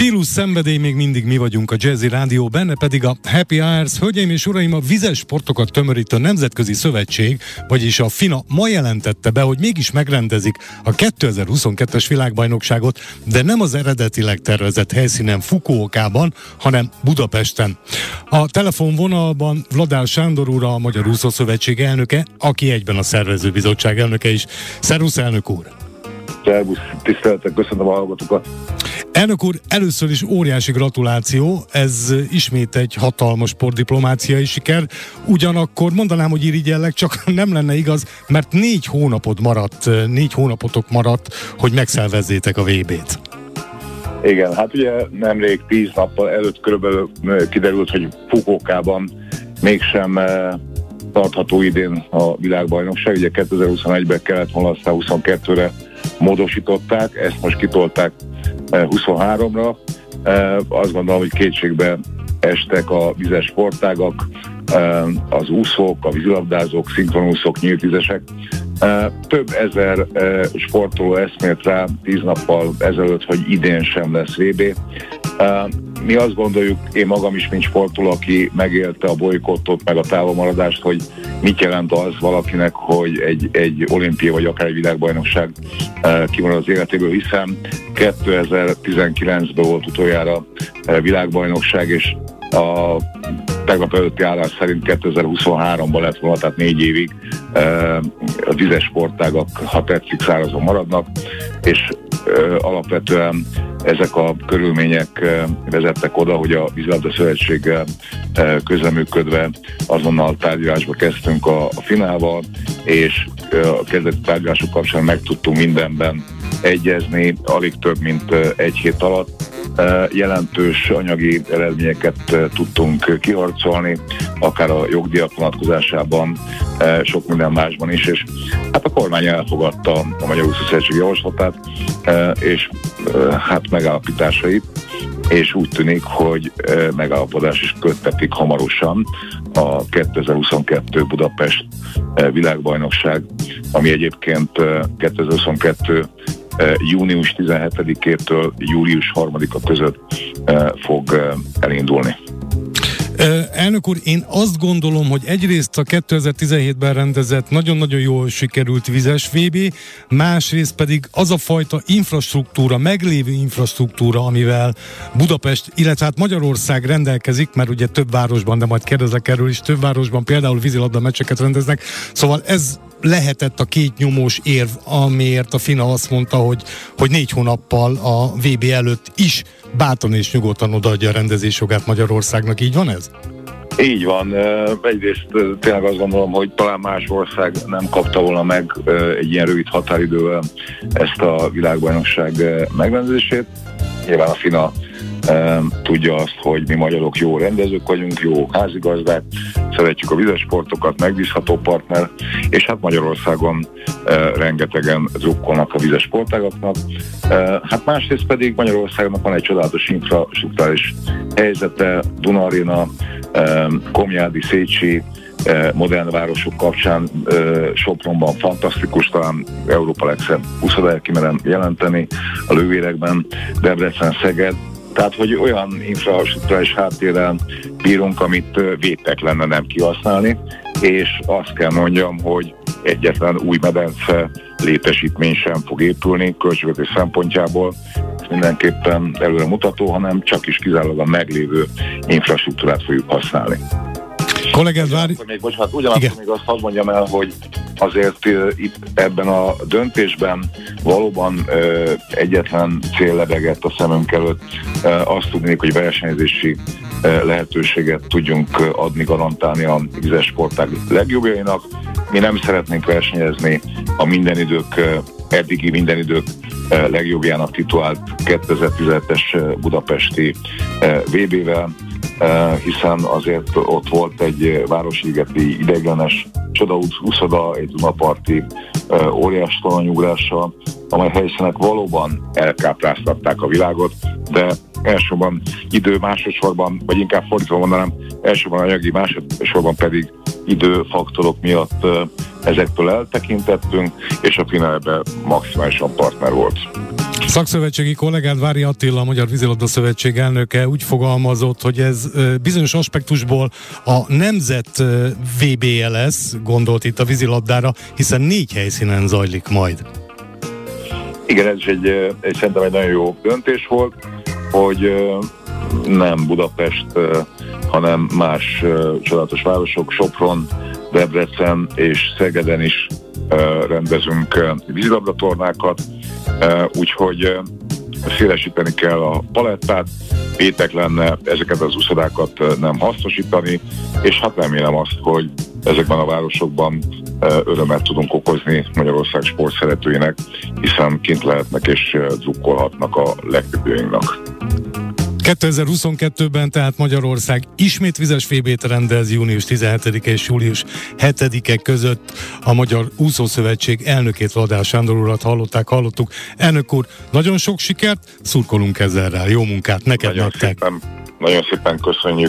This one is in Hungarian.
Stílus szenvedély még mindig mi vagyunk a Jazzy Rádió, benne pedig a Happy Hours. Hölgyeim és uraim, a vizes sportokat tömörítő Nemzetközi Szövetség, vagyis a FINA ma jelentette be, hogy mégis megrendezik a 2022-es világbajnokságot, de nem az eredetileg tervezett helyszínen Fukuokában, hanem Budapesten. A telefonvonalban Vladár Sándor úr, a Magyar Úszó Szövetség elnöke, aki egyben a szervezőbizottság elnöke is. Szervusz, elnök úr! Szervusz, tiszteletek, köszönöm a hallgatókat. Elnök úr, először is óriási gratuláció, ez ismét egy hatalmas sportdiplomáciai siker, ugyanakkor mondanám, hogy irigyellek, csak nem lenne igaz, mert négy hónapod maradt, négy hónapotok maradt, hogy megszervezzétek a VB-t. Igen, hát ugye nemrég tíz nappal előtt körülbelül kiderült, hogy Fukókában mégsem tartható idén a világbajnokság, ugye 2021-ben kellett volna, aztán 22-re módosították, ezt most kitolták 23-ra. Eh, eh, azt gondolom, hogy kétségbe estek a vizes sportágak, az úszók, a vízilabdázók, szinkronúszók, nyíltvizesek. Több ezer sportoló eszmélt rá tíz nappal ezelőtt, hogy idén sem lesz VB mi azt gondoljuk, én magam is, mint sportoló, aki megélte a bolykottot, meg a távolmaradást, hogy mit jelent az valakinek, hogy egy, egy olimpia vagy akár egy világbajnokság kimarad az életéből, hiszen 2019-ben volt utoljára világbajnokság, és a tegnap előtti állás szerint 2023-ban lett volna, tehát négy évig a vizes sportágak, ha tetszik, szárazon maradnak, és alapvetően ezek a körülmények vezettek oda, hogy a Vízilabda Szövetséggel közleműködve azonnal tárgyalásba kezdtünk a, a finálval, és a kezdeti tárgyalások kapcsán meg tudtunk mindenben egyezni, alig több, mint egy hét alatt. Jelentős anyagi eredményeket tudtunk kiharcolni, akár a jogdíjak vonatkozásában, sok minden másban is, és hát a kormány elfogadta a Magyar Úszószövetség javaslatát, és hát megállapításait, és úgy tűnik, hogy megállapodás is köttetik hamarosan a 2022 Budapest világbajnokság, ami egyébként 2022 június 17-től július 3-a között fog elindulni. Elnök úr, én azt gondolom, hogy egyrészt a 2017-ben rendezett nagyon-nagyon jól sikerült vizes VB, másrészt pedig az a fajta infrastruktúra, meglévő infrastruktúra, amivel Budapest, illetve hát Magyarország rendelkezik, mert ugye több városban, de majd kérdezek erről is, több városban például vízilabda meccseket rendeznek, szóval ez lehetett a két nyomós érv, amiért a FINA azt mondta, hogy, hogy négy hónappal a VB előtt is báton és nyugodtan odaadja a rendezés jogát Magyarországnak. Így van ez? Így van. Egyrészt tényleg azt gondolom, hogy talán más ország nem kapta volna meg egy ilyen rövid határidővel ezt a világbajnokság megrendezését. Nyilván a FINA tudja azt, hogy mi magyarok jó rendezők vagyunk, jó házigazdák, szeretjük a vizes sportokat, megbízható partner, és hát Magyarországon rengetegen drukkolnak a vizes sportágaknak. Hát másrészt pedig Magyarországnak van egy csodálatos infrastruktúrális helyzete, Dunarina, Komjádi, Szécsi, modern városok kapcsán Sopronban fantasztikus, talán Európa legszebb úszodáját kimerem jelenteni a lővérekben, Debrecen, Szeged, tehát, hogy olyan infrastruktúrális háttérrel bírunk, amit vétek lenne nem kihasználni, és azt kell mondjam, hogy egyetlen új medence létesítmény sem fog épülni költségvetés szempontjából, ez mindenképpen előre mutató, hanem csak is kizárólag a meglévő infrastruktúrát fogjuk használni. Kollégád várj... Még, bocsánat, ugyanakkor Igen. még azt hadd mondjam el, hogy azért uh, itt ebben a döntésben valóban uh, egyetlen cél lebegett a szemünk előtt. Uh, azt tudnék, hogy versenyzési uh, lehetőséget tudjunk adni, garantálni a vizes sportág legjobbjainak. Mi nem szeretnénk versenyezni a minden idők, uh, eddigi minden idők legjobbjának titulált 2017-es budapesti VB-vel hiszen azért ott volt egy városligeti ideiglenes csodaúszoda, egy Dunaparti óriás talanyugrással, amely helyszínek valóban elkápráztatták a világot, de elsősorban idő, másodszorban, vagy inkább fordítva mondanám, elsősorban anyagi, másodszorban pedig időfaktorok miatt ezektől eltekintettünk, és a finálban maximálisan partner volt. Szkszövetségi kollégád Vári Attila, a Magyar Vízilabda Szövetség elnöke úgy fogalmazott, hogy ez bizonyos aspektusból a nemzet VB-je lesz, gondolt itt a vízilabdára, hiszen négy helyszínen zajlik majd. Igen, ez is egy, egy szerintem egy nagyon jó döntés volt, hogy nem Budapest, hanem más csodálatos városok, Sopron, Debrecen és Szegeden is rendezünk vízilabdatornákat, úgyhogy szélesíteni kell a palettát, pétek lenne ezeket az úszodákat nem hasznosítani, és hát remélem azt, hogy ezekben a városokban örömet tudunk okozni Magyarország sportszeretőinek, hiszen kint lehetnek és drukkolhatnak a legtöbbőinknak. 2022-ben tehát Magyarország ismét vizes fébét rendez június 17 és július 7-e között a Magyar Úszószövetség elnökét Vladár Sándor urat hallották, hallottuk. Elnök úr, nagyon sok sikert, szurkolunk ezzel rá, jó munkát neked nagyon nektek. Szépen, nagyon szépen köszönjük.